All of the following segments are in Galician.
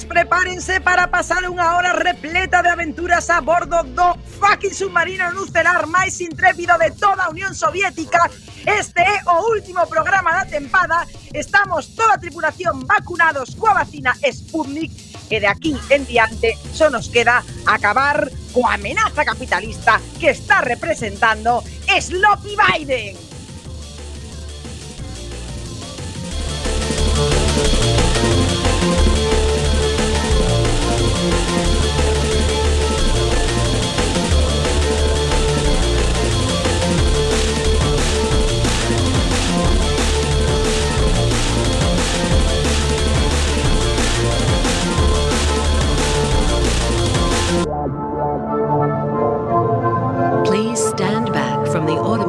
prepárense para pasar unha hora repleta de aventuras a bordo do fucking submarino nucelar máis intrépido de toda Unión Soviética. Este é o último programa da tempada. Estamos toda tripulación vacunados coa vacina Sputnik e de aquí en diante só nos queda acabar coa amenaza capitalista que está representando Sloppy Biden.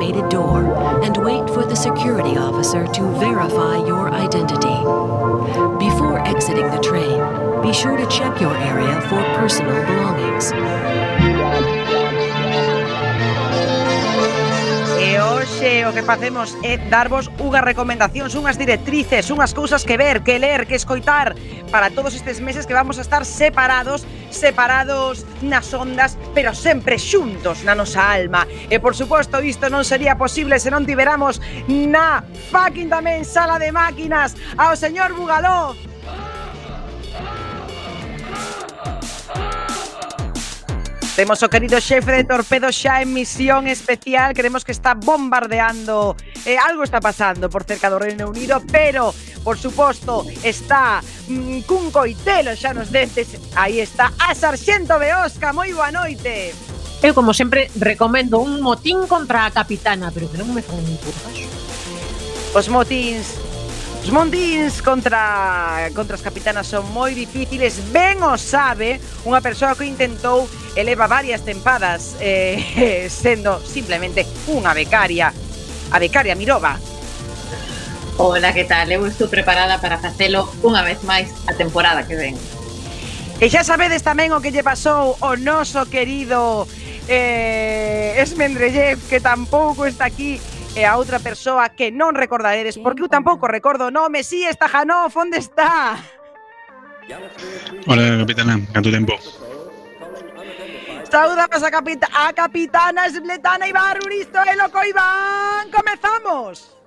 automated door and wait for the security officer to verify your identity. Before exiting the train, be sure to check your area for personal belongings. E hoxe o que facemos é darvos unhas recomendacións, unhas directrices, unhas cousas que ver, que ler, que escoitar para todos estes meses que vamos a estar separados separados nas ondas, pero sempre xuntos na nosa alma. E por suposto isto non sería posible se non tiveramos na fucking tamén sala de máquinas ao señor Bugaló. Temos o querido xefe de Torpedo xa en misión especial Creemos que está bombardeando eh, Algo está pasando por cerca do Reino Unido Pero, por suposto, está mm, cun coitelo xa nos dentes. Aí está a Sarxento Beosca, moi boa noite. Eu, como sempre, recomendo un motín contra a capitana, pero que non me fan un curvaxo. Os motíns Os mondins contra contra as capitanas son moi difíciles, ben o sabe unha persoa que intentou eleva varias tempadas eh, sendo simplemente unha becaria, a becaria Mirova, Hola, que tal? Eu estou preparada para facelo unha vez máis a temporada que ven. E xa sabedes tamén o que lle pasou o noso querido eh, Esmendrellev, que tampouco está aquí e a outra persoa que non recordaredes, porque eu tampouco recordo o nome, si sí, está Janov, onde está? Hola, capitana, canto tempo? Saudamos a, capita a capitana Esbletana Ibaruristo, e loco Iván, comezamos!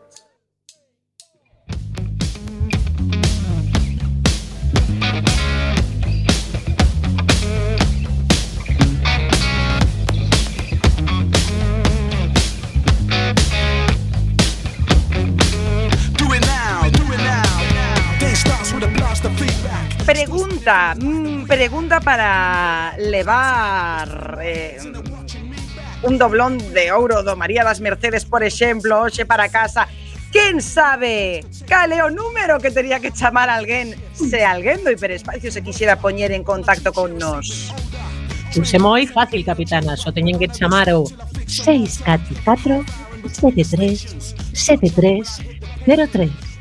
pregunta. Mm, pregunta para levar eh, un doblón de ouro do María das Mercedes, por exemplo, hoxe para casa. Quen sabe cale o número que tería que chamar alguén se alguén do hiperespacio se quixera poñer en contacto con nos? Pois é moi fácil, capitana, só teñen que chamar o 644 73 73 03.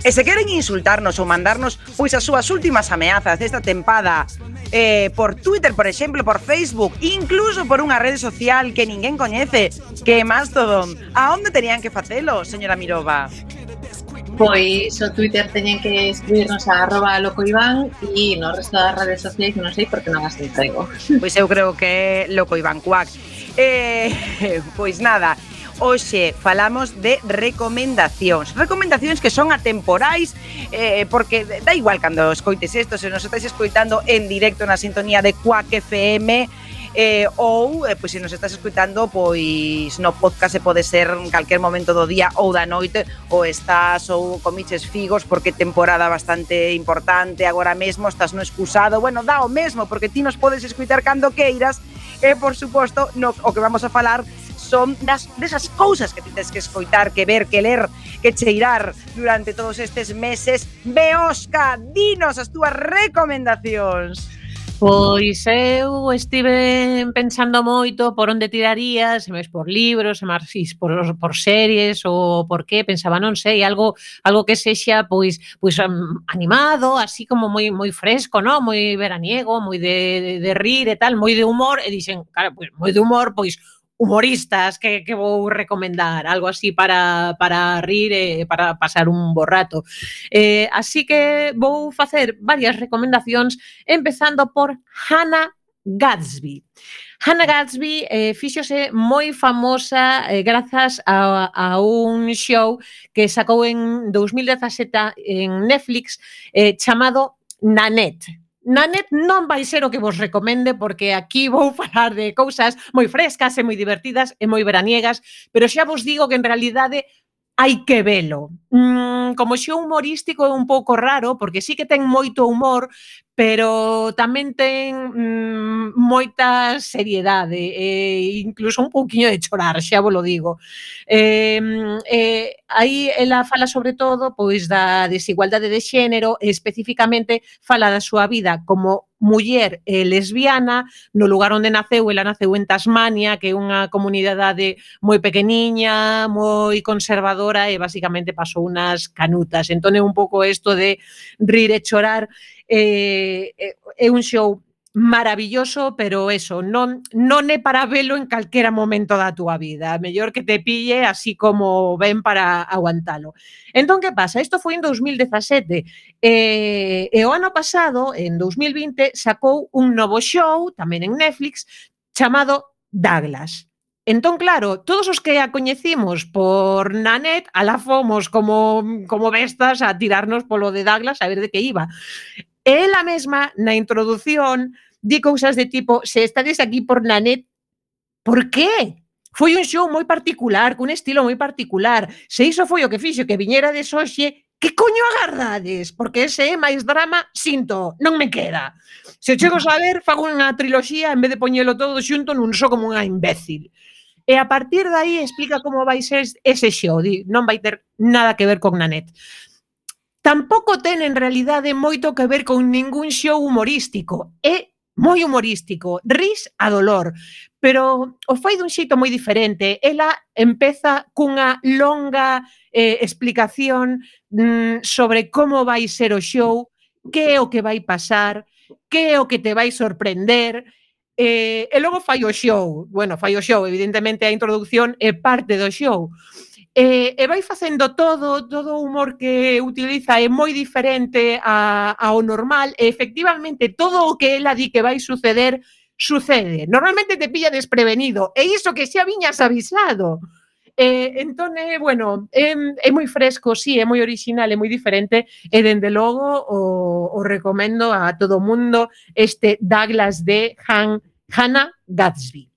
E se queren insultarnos ou mandarnos pois as súas últimas ameazas desta tempada eh, por Twitter, por exemplo, por Facebook, incluso por unha rede social que ninguén coñece, que é Mastodon, a onde terían que facelo, señora Mirova? Pois o Twitter teñen que escribirnos a arroba locoiván e no resto das redes sociais non sei porque non as entrego. Pois eu creo que é locoiván cuac. Eh, pois nada, hoxe falamos de recomendacións. Recomendacións que son atemporais, eh, porque da igual cando escoites isto, se nos estáis escoitando en directo na sintonía de Quack FM, eh, ou eh, pois se nos estás escutando pois no podcast se pode ser en calquer momento do día ou da noite ou estás ou comiches figos porque temporada bastante importante agora mesmo estás no excusado bueno, dá o mesmo porque ti nos podes escutar cando queiras e por suposto no, o que vamos a falar son das, desas cousas que tens que escoitar, que ver, que ler, que cheirar durante todos estes meses. Beosca, dinos as túas recomendacións. Pois eu estive pensando moito por onde tiraría, se mes por libros, se máis por, por series ou por que, pensaba, non sei, algo algo que sexa pois pois animado, así como moi moi fresco, no, moi veraniego, moi de, de, de rir e tal, moi de humor, e dixen, claro, pois moi de humor, pois humoristas que, que vou recomendar, algo así para, para rir e para pasar un bo rato. Eh, así que vou facer varias recomendacións, empezando por Hannah Gadsby. Hannah Gadsby eh, fíxose moi famosa eh, grazas a, a un show que sacou en 2017 en Netflix eh, chamado Nanette Nanet non vai ser o que vos recomende porque aquí vou falar de cousas moi frescas e moi divertidas e moi veraniegas, pero xa vos digo que en realidade hai que velo. Mm, como xo humorístico é un pouco raro, porque sí que ten moito humor, pero tamén ten mm, moita seriedade e incluso un pouquiño de chorar, xa vos lo digo. Eh, eh, aí ela fala sobre todo pois da desigualdade de xénero e especificamente fala da súa vida como muller e lesbiana no lugar onde naceu, ela naceu en Tasmania, que é unha comunidade moi pequeniña, moi conservadora e basicamente pasou unas canutas. Entón é un pouco isto de rir e chorar Eh, eh, é un show maravilloso, pero eso, non, non é para velo en calquera momento da túa vida. Mellor que te pille así como ven para aguantalo. Entón, que pasa? Isto foi en 2017. Eh, e o ano pasado, en 2020, sacou un novo show, tamén en Netflix, chamado Douglas. Entón, claro, todos os que a coñecimos por Nanet, ala fomos como, como bestas a tirarnos polo de Douglas a ver de que iba. E ela mesma, na introdución, di cousas de tipo, se estades aquí por Nanet, por qué? Foi un show moi particular, cun estilo moi particular. Se iso foi o que fixo que viñera de Xoxe, que coño agardades? Porque ese é máis drama, sinto, non me queda. Se chego a ver, fago unha triloxía en vez de poñelo todo xunto nun só como unha imbécil. E a partir de aí explica como vai ser ese show, di, non vai ter nada que ver con Nanet tampouco ten en realidade moito que ver con ningún show humorístico. É moi humorístico, ris a dolor, pero o fai dun xeito moi diferente. Ela empeza cunha longa eh, explicación mm, sobre como vai ser o show, que é o que vai pasar, que é o que te vai sorprender, eh, e logo fai o show. Bueno, fai o show, evidentemente a introducción é parte do show. E, e vai facendo todo, todo o humor que utiliza é moi diferente a, ao normal e efectivamente todo o que ela di que vai suceder sucede. Normalmente te pilla desprevenido e iso que xa viñas avisado. Eh, entón, eh, bueno, é, é moi fresco, sí, é moi original, é moi diferente, e dende logo o, o recomendo a todo mundo este Douglas de Han, Hannah Gatsby.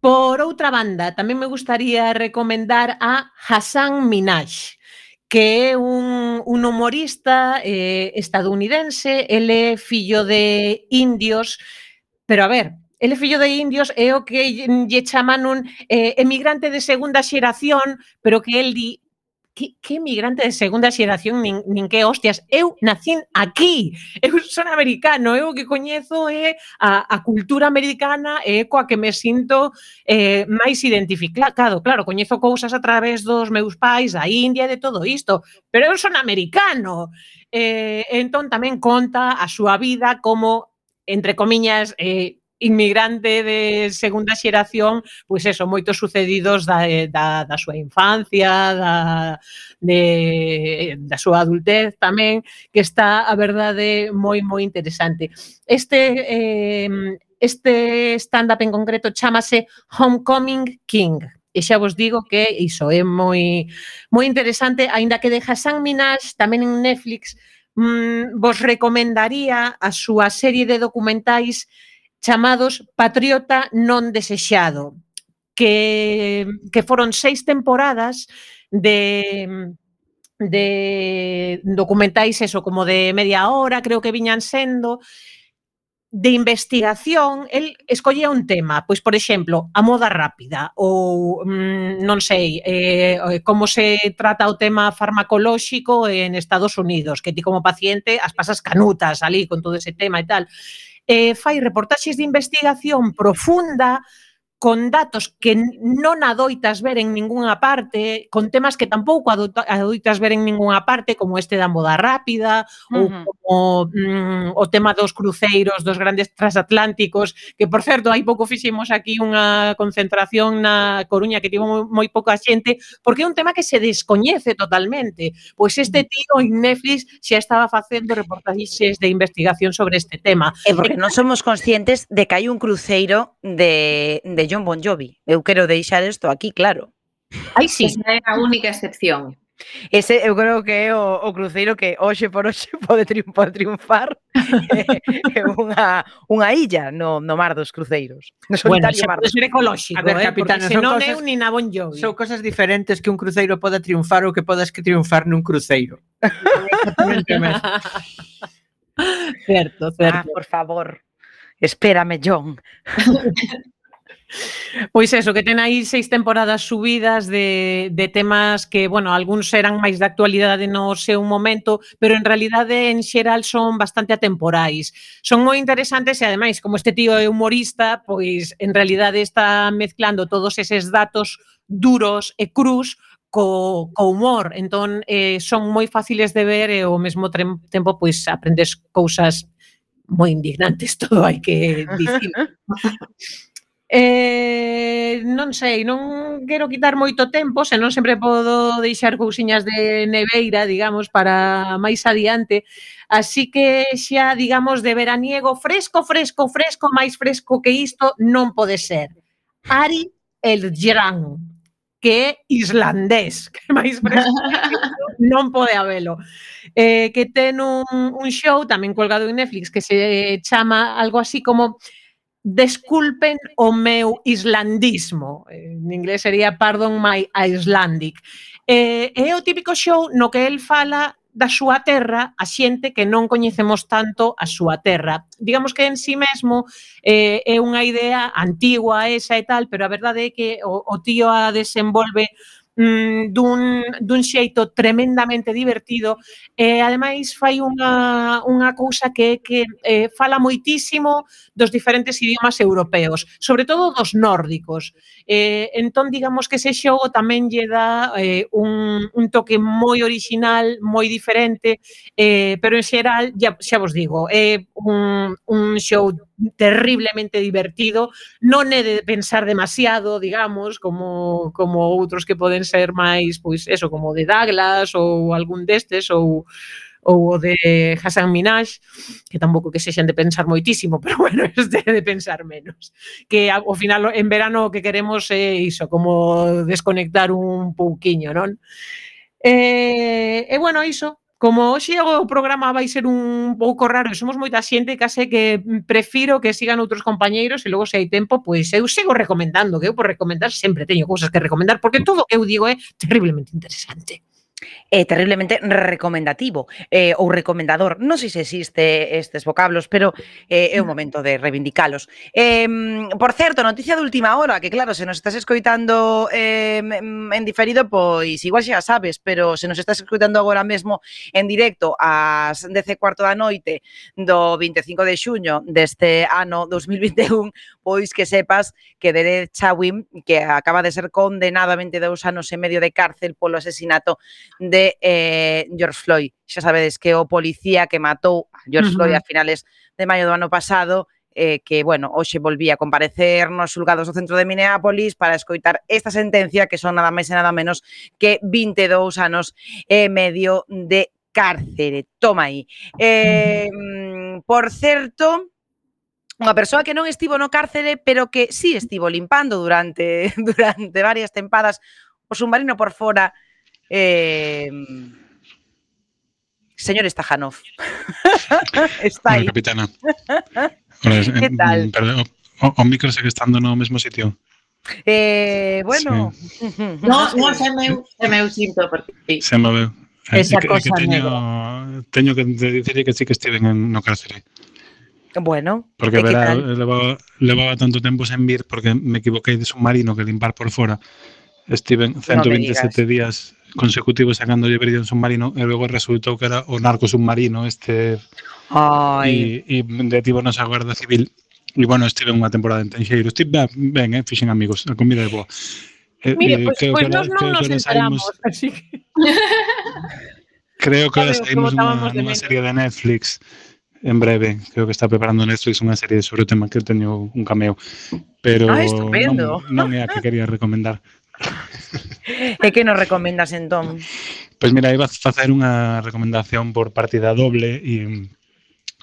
Por outra banda, tamén me gustaría recomendar a Hassan Minaj, que é un, un humorista eh, estadounidense, ele é fillo de indios, pero a ver, ele fillo de indios é o que lle chaman un eh, emigrante de segunda xeración, pero que el di que, que migrante de segunda xeración nin, nin que hostias, eu nacín aquí, eu son americano, eu o que coñezo é a, a cultura americana e é coa que me sinto eh, máis identificado. Claro, coñezo cousas a través dos meus pais, a India e de todo isto, pero eu son americano. Eh, entón tamén conta a súa vida como entre comiñas, eh, inmigrante de segunda xeración, pois eso, moitos sucedidos da, eh, da, da súa infancia, da, de, da súa adultez tamén, que está a verdade moi moi interesante. Este eh, este stand-up en concreto chamase Homecoming King, e xa vos digo que iso é moi moi interesante, aínda que de Hassan Minaj tamén en Netflix mm, vos recomendaría a súa serie de documentais chamados Patriota non desexado, que, que foron seis temporadas de de documentais eso como de media hora, creo que viñan sendo de investigación, el escollía un tema, pois por exemplo, a moda rápida ou mm, non sei, eh como se trata o tema farmacolóxico en Estados Unidos, que ti como paciente as pasas canutas ali con todo ese tema e tal eh, fai reportaxes de investigación profunda con datos que non adoitas ver en ningunha parte, con temas que tampouco adoitas ver en ningunha parte, como este da moda rápida, uh -huh. ou como mm, o tema dos cruceiros, dos grandes transatlánticos, que, por certo, hai pouco fixemos aquí unha concentración na Coruña que tivo moi, moi pouca xente, porque é un tema que se descoñece totalmente. Pois este tío en Netflix xa estaba facendo reportaxes de investigación sobre este tema. É porque non somos conscientes de que hai un cruceiro de, de John Bon Jovi. Eu quero deixar isto aquí claro. Ai, sí. Pois Esa é a única excepción. Ese eu creo que é o, o cruceiro que hoxe por hoxe pode, triunfar, eh, triunfar é unha, unha illa no, no mar dos cruceiros. No solitario bueno, mar. Pode ser ecolóxico, a ver, eh, capitán, porque senón é un nin na Bon Jovi. Son cosas diferentes que un cruceiro poda triunfar ou que podas que triunfar nun cruceiro. certo, certo. Ah, por favor. Espérame, John. Pois eso, que ten aí seis temporadas subidas de, de temas que, bueno, algúns eran máis de actualidade no seu momento, pero en realidade en xeral son bastante atemporais. Son moi interesantes e ademais, como este tío é humorista, pois en realidade está mezclando todos eses datos duros e crus co, co humor. Entón, eh, son moi fáciles de ver e ao mesmo tempo pois aprendes cousas moi indignantes, todo hai que dicir. Eh, non sei, non quero quitar moito tempo, se non sempre podo deixar cousiñas de neveira, digamos, para máis adiante. Así que xa, digamos, de veraniego fresco, fresco, fresco, máis fresco que isto non pode ser. Ari el Gran que é islandés, que máis fresco non pode habelo. Eh, que ten un, un show tamén colgado en Netflix que se chama algo así como desculpen o meu islandismo. En inglés sería Pardon my Icelandic. Eh, é o típico show no que el fala da súa terra a xente que non coñecemos tanto a súa terra. Digamos que en sí mesmo eh, é unha idea antigua esa e tal, pero a verdade é que o, o tío a desenvolve mm, dun, dun xeito tremendamente divertido e ademais fai unha, unha cousa que é que eh, fala moitísimo dos diferentes idiomas europeos, sobre todo dos nórdicos. Eh, entón, digamos que ese xogo tamén lle dá eh, un, un toque moi original, moi diferente, eh, pero en xeral, xa, xa vos digo, é eh, un, un show terriblemente divertido, non é de pensar demasiado, digamos, como como outros que poden ser máis, pois eso, como de Douglas ou algún destes ou ou o de Hassan Minaj, que tampouco que sexan de pensar moitísimo, pero bueno, este de pensar menos. Que ao final en verano o que queremos é iso, como desconectar un pouquiño, non? E, e bueno, iso, como hoxe o programa vai ser un pouco raro e somos moita xente, case que prefiro que sigan outros compañeiros e logo se hai tempo, pois eu sigo recomendando, que eu por recomendar sempre teño cousas que recomendar, porque todo o que eu digo é terriblemente interesante eh, terriblemente recomendativo eh, ou recomendador. Non sei se existe estes vocablos, pero eh, é o mm. momento de reivindicalos. Eh, por certo, noticia de última hora, que claro, se nos estás escoitando eh, en diferido, pois igual xa sabes, pero se nos estás escoitando agora mesmo en directo ás 10 cuarto da noite do 25 de xuño deste ano 2021, pois que sepas que Derek Chauvin, que acaba de ser condenado a 22 anos e medio de cárcel polo asesinato de eh, George Floyd. Xa sabedes que o policía que matou a George uh -huh. Floyd a finales de maio do ano pasado eh, que, bueno, hoxe volvía a comparecer nos julgados do centro de Minneapolis para escoitar esta sentencia que son nada máis e nada menos que 22 anos e medio de cárcere. Toma aí. Eh, por certo, unha persoa que non estivo no cárcere, pero que sí estivo limpando durante durante varias tempadas o submarino por fora. Eh, señor Stajanov. Está aí. Capitana. Hola, que mm, tal? Perdón, o, o micro segue estando no mesmo sitio. Eh, bueno. Sí. No, no, se meu, se meu sinto porque... Se moveu. Esa que, cosa que teño, negra. teño que dicir que sí que estiven no cárcere. Bueno, porque verá, eh, levaba, levaba tanto tempo sen vir porque me equivoquei de submarino que limpar por fora. Estiven 127 no días consecutivos sacando de brillo en submarino e logo resultou que era o narco submarino este Ai. e, e detivonos a Guarda Civil. E bueno, estive unha temporada en Tenxeiro estive ben, ben eh, fixen amigos, a comida é boa. Eh, Mire, pois pues, pues que nos non nos enteramos saímos, así que... creo que ahora saímos unha, unha serie de Netflix en breve, creo que está preparando Netflix unha serie sobre o tema que teño un cameo, pero ah, estupendo. non, non é a que quería recomendar. e que nos recomendas entón? Pois pues mira, iba a facer unha recomendación por partida doble e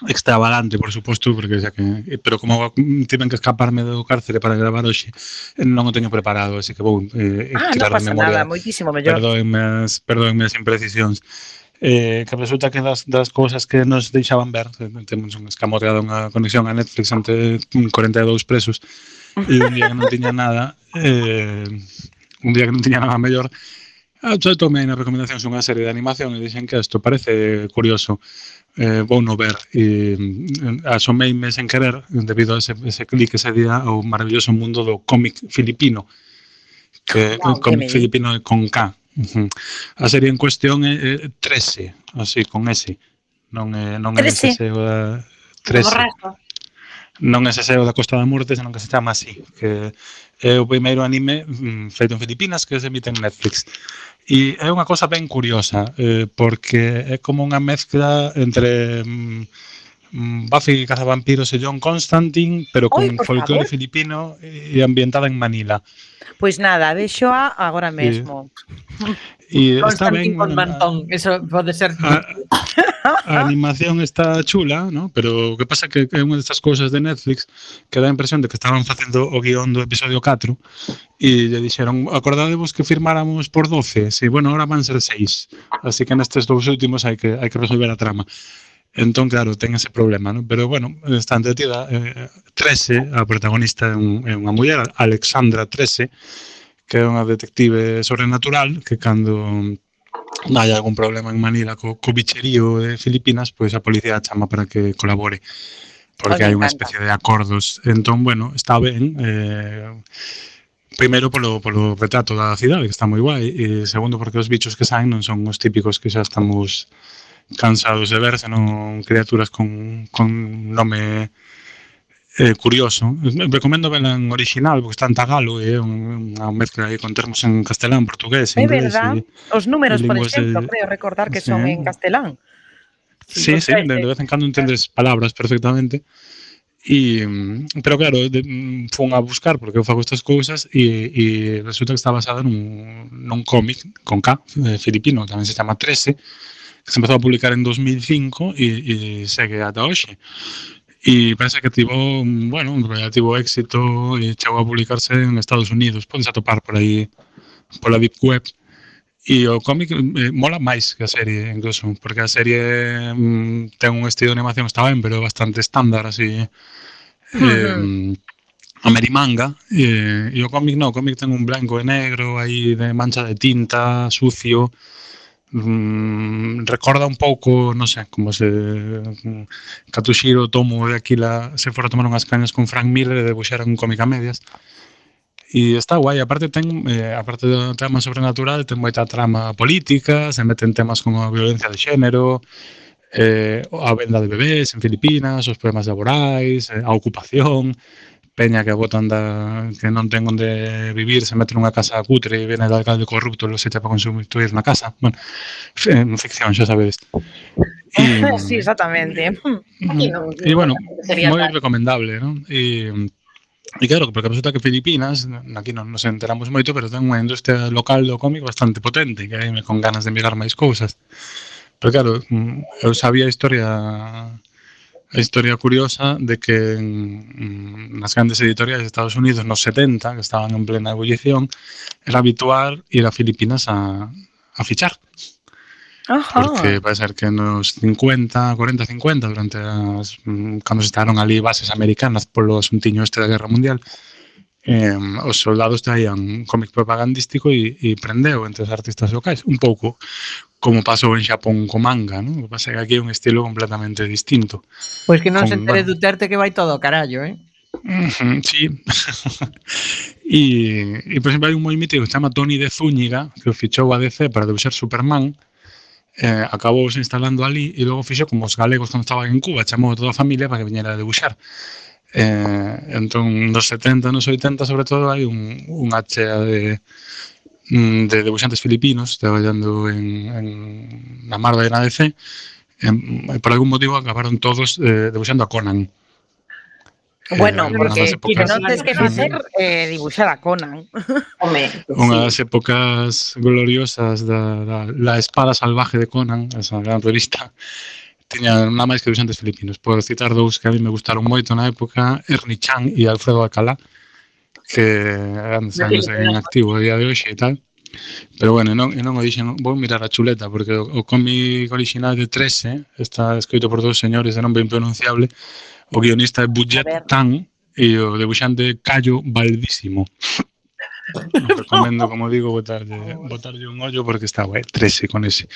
extravagante, por suposto, porque xa que pero como tiven que escaparme do cárcere para gravar hoxe, non o teño preparado, así que vou eh, ah, tirar no pasa de memoria. Nada, moitísimo mellor. Perdóenme as, perdóenme as imprecisións eh, que resulta que das, das cousas que nos deixaban ver, temos un escamoteado unha conexión a Netflix ante 42 presos, e un día que non tiña nada, eh, un día que non tiña nada mellor, ah, eu tomei na recomendacións unha serie de animación e dixen que isto parece curioso, eh, vou no ver e mm, asomeime sen querer debido a ese, ese clic ese día ao maravilloso mundo do cómic filipino que wow, cómic filipino con K. A serie en cuestión é, é 13, así, con S. Non é, non é ese seo da... 13. Non é ese seo da Costa da Morte, senón que se chama así. Que é o primeiro anime mm, feito en Filipinas que se emite en Netflix. E é unha cosa ben curiosa, eh, porque é como unha mezcla entre... Mm, Mm, Buffy Cazavampiros e John Constantine, pero con folclore filipino e ambientada en Manila. Pois nada, deixo a agora mesmo. E, está ben, con mantón, ah, eso pode ser. Ah, a, a animación está chula, ¿no? pero o que pasa que é unha destas cousas de Netflix que dá a impresión de que estaban facendo o guión do episodio 4 e lle dixeron, acordadevos que firmáramos por 12, si, bueno, ahora van ser 6, así que nestes dous últimos hai que, hai que resolver a trama. Entón, claro, ten ese problema, non? Pero, bueno, está entretida. Eh, 13, a protagonista é, un, é unha muller, Alexandra 13, que é unha detective sobrenatural, que cando hai algún problema en Manila co, co bicherío de Filipinas, pois a policía chama para que colabore porque hai unha especie de acordos. Entón, bueno, está ben. Eh, primeiro polo, polo retrato da cidade, que está moi guai, e segundo porque os bichos que saen non son os típicos que xa estamos cansados de ver, senón criaturas con, con nome eh, curioso. Recomendo vela en original, porque está en tagalo, é eh, unha mezcla aí con termos en castelán, portugués, é inglés. É verdad, e, os números, por exemplo, de... creo recordar que sí. son en castelán. Sí, sí, de, de vez en cando entendes palabras perfectamente. E, mm, pero claro, de, mm, fun a buscar porque eu fago estas cousas e, e resulta que está basada nun, nun cómic con K, eh, filipino, tamén se chama 13, se empezou a publicar en 2005 e, e segue ata hoxe. E parece que tivo, mm, bueno, un relativo éxito e chegou a publicarse en Estados Unidos. Podes atopar por aí pola Deep Web. E o cómic eh, mola máis que a serie, incluso, porque a serie mm, ten un estilo de animación está ben, pero bastante estándar, así, eh, a merimanga, e, e o cómic no, o cómic ten un blanco e negro, aí de mancha de tinta, sucio, mm, recorda un pouco, non sei, como se mm, Catuxiro tomo de Aquila se fora tomar unhas cañas con Frank Miller e debuxaran un cómic a medias. E está guai, aparte ten, eh, aparte do tema sobrenatural, ten moita trama política, se meten temas como a violencia de xénero, eh, a venda de bebés en Filipinas, os problemas laborais, eh, a ocupación, peña que botan da, que non ten onde vivir, se mete nunha casa cutre e viene el alcalde corrupto e los echa para construir na casa. Bueno, ficción, xa sabedes. E, sí, exactamente. E, bueno, moi recomendable, non? E, E claro, porque resulta que Filipinas, aquí non nos enteramos moito, pero ten unha industria local do cómic bastante potente, que aí me con ganas de mirar máis cousas. Pero claro, mm, eu sabía a historia a historia curiosa de que mm, nas grandes editoriais de Estados Unidos nos 70, que estaban en plena ebullición, era habitual ir a Filipinas a, a fichar. Ajá. porque vai ser que nos 50, 40, 50 durante as mm, cando se estaron ali bases americanas polo asuntiño este da Guerra Mundial eh, os soldados traían cómic propagandístico e, e prendeu entre os artistas locais un pouco como pasou en Xapón co manga, ¿no? O que pasa é que aquí é un estilo completamente distinto. Pois que non se entere bueno. Duterte que vai todo carallo, eh? Sí. e, e, por exemplo, hai un moi mítico que se chama Tony de Zúñiga, que o fichou a DC para debuxar Superman, eh, acabou se instalando ali e logo fixo como os galegos cando estaban en Cuba, chamou a toda a familia para que viñera a debuxar. Eh, entón, nos 70, nos 80, sobre todo, hai un, chea de, de debuxantes filipinos traballando en, en na Marda e na DC, e por algún motivo acabaron todos eh, debuxando a Conan. Bueno, Eh, porque épocas- non tens que facer eh, dibuixar a Conan. Home, Unha das épocas gloriosas da, da La espada salvaje de Conan, esa gran revista, tiña nada máis que dos antes filipinos. Por citar dous que a mí me gustaron moito na época, Ernie Chan e Alfredo Alcalá, que grandes anos en activo a día de hoxe e tal. Pero bueno, non, non o dixen, vou mirar a chuleta, porque o, o cómic original de 13 está escrito por dous señores de nombre impronunciable, o guionista é Budget Tan e o debuxante Callo Valdísimo. recomendo, como digo, botarlle, botarlle un ollo porque está guai, 13 con ese.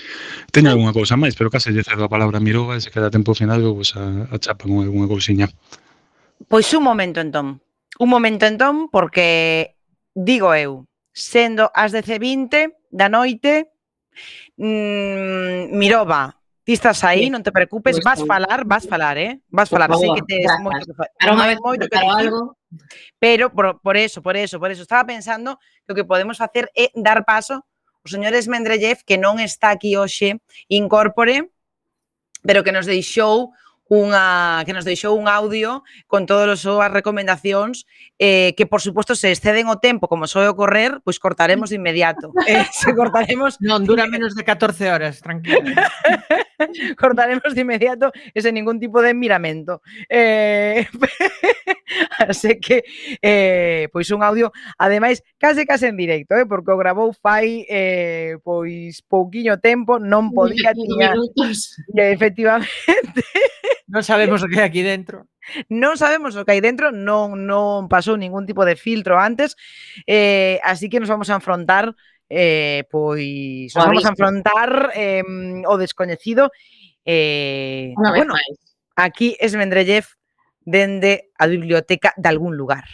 Teño algunha cousa máis, pero case lle cedo a palabra a Mirova e se queda tempo final vos a, a chapa con algunha cousiña. Pois un momento entón. Un momento entón, porque digo eu, sendo as 10:20 da noite, mm, Mirova, ti estás aí, sí. non te preocupes, pues, vas sí. falar, vas falar, eh? Vas falar, sei que tes moito que falar. Hai moito que decir, algo. Pero por, por eso, por eso, por eso estaba pensando que o que podemos facer é dar paso o señor Esmendrellev que non está aquí hoxe, incorpore, pero que nos deixou unha que nos deixou un audio con todas as súas recomendacións eh, que por suposto se exceden o tempo como soe ocorrer, pois cortaremos de inmediato. Eh, se cortaremos Non dura menos de 14 horas, tranquilo. cortaremos de inmediato e sen ningún tipo de miramento. Eh, así que eh, pois un audio ademais case case en directo, eh, porque o grabou fai eh, pois pouquiño tempo, non podía tiña efectivamente Non sabemos o que hai aquí dentro. non sabemos o que hai dentro, non, non pasou ningún tipo de filtro antes, eh, así que nos vamos a enfrontar eh, pois nos vamos a abismo. enfrontar eh, o descoñecido eh, vez bueno, aquí es Mendrellev dende a biblioteca de algún lugar.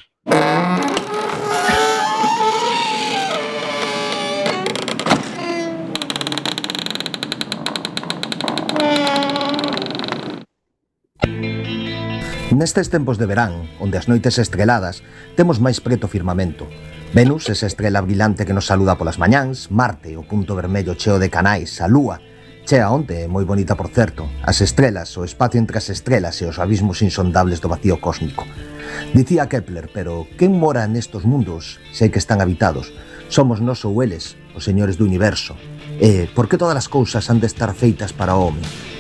Nestes tempos de verán, onde as noites estreladas, temos máis preto firmamento. Venus, esa estrela brilante que nos saluda polas mañáns, Marte, o punto vermello cheo de canais, a Lúa, chea onte, moi bonita por certo, as estrelas, o espacio entre as estrelas e os abismos insondables do vacío cósmico. Dicía Kepler, pero quen mora nestos mundos se que están habitados? Somos nós ou eles, os señores do universo. E por que todas as cousas han de estar feitas para o home?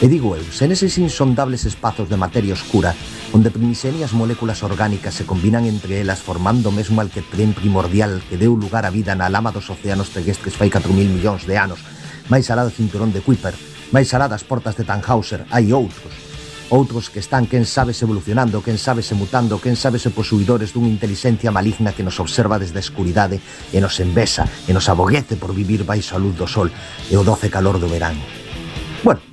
E digo eu, se neses insondables espazos de materia oscura, onde primixenias moléculas orgánicas se combinan entre elas formando mesmo al que tren primordial que deu lugar á vida na lama dos océanos terrestres fai 4.000 millóns de anos, máis alá do cinturón de Kuiper, máis alá das portas de Tannhauser, hai outros. Outros que están, quen sabe, se evolucionando, quen sabe, se mutando, quen sabe, se posuidores dunha inteligencia maligna que nos observa desde a escuridade e nos envesa e nos aboguece por vivir baixo a luz do sol e o doce calor do verán. Bueno,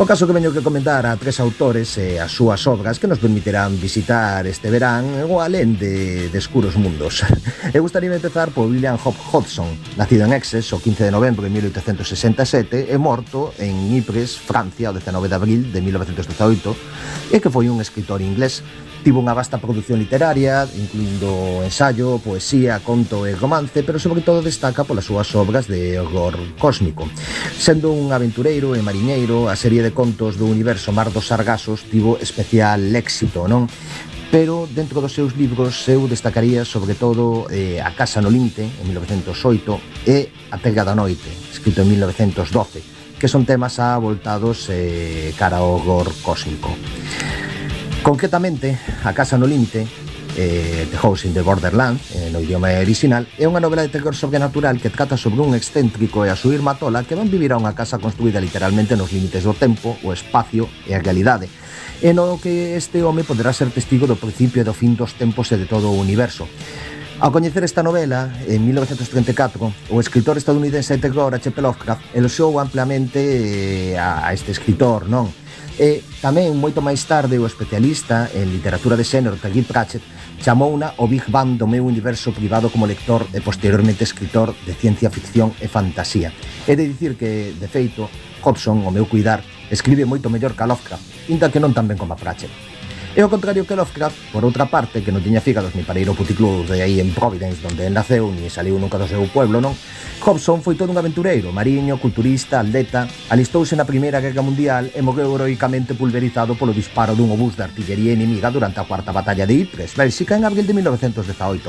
O caso que veño que comentar a tres autores e as súas obras que nos permitirán visitar este verán o alén de, de escuros mundos. Eu gustaría empezar por William Hop Hodgson, nacido en Exes o 15 de novembro de 1867 e morto en Ypres, Francia, o 19 de abril de 1918, e que foi un escritor inglés Tivo unha vasta produción literaria, incluindo ensayo, poesía, conto e romance, pero sobre todo destaca polas súas obras de horror cósmico. Sendo un aventureiro e mariñeiro, a serie de contos do universo Mar dos Sargasos tivo especial éxito, non? pero dentro dos seus libros eu destacaría sobre todo eh, A Casa no Linte, en 1908, e A Pega da Noite, escrito en 1912, que son temas avoltados eh, cara ao horror cósmico. Concretamente, A Casa no Límite, eh, The House in the Borderland, eh, no idioma orixinal, é unha novela de terror sobrenatural que trata sobre un excéntrico e a súa irmá tola que van vivir a unha casa construída literalmente nos límites do tempo, o espacio e a realidade, e no que este home poderá ser testigo do principio e do fin dos tempos e de todo o universo. Ao coñecer esta novela, en 1934, o escritor estadounidense de terror H.P. Lovecraft eloxou ampliamente eh, a este escritor, non? E tamén, moito máis tarde, o especialista en literatura de xénero Tanguy Pratchett chamouna o Big Bang do meu universo privado como lector e posteriormente escritor de ciencia ficción e fantasía. É de dicir que, de feito, Hobson, o meu cuidar, escribe moito mellor que a Lovecraft, inda que non tan ben como a Pratchett. E ao contrario que Lovecraft, por outra parte, que non tiña fígados ni para ir ao puticlub de aí en Providence, onde naceu ni saliu nunca do seu pueblo, non? Hobson foi todo un aventureiro, mariño, culturista, atleta, alistouse na Primeira Guerra Mundial e morreu heroicamente pulverizado polo disparo dun obús de artillería enemiga durante a Cuarta Batalla de Ypres, Bélxica, en abril de 1918.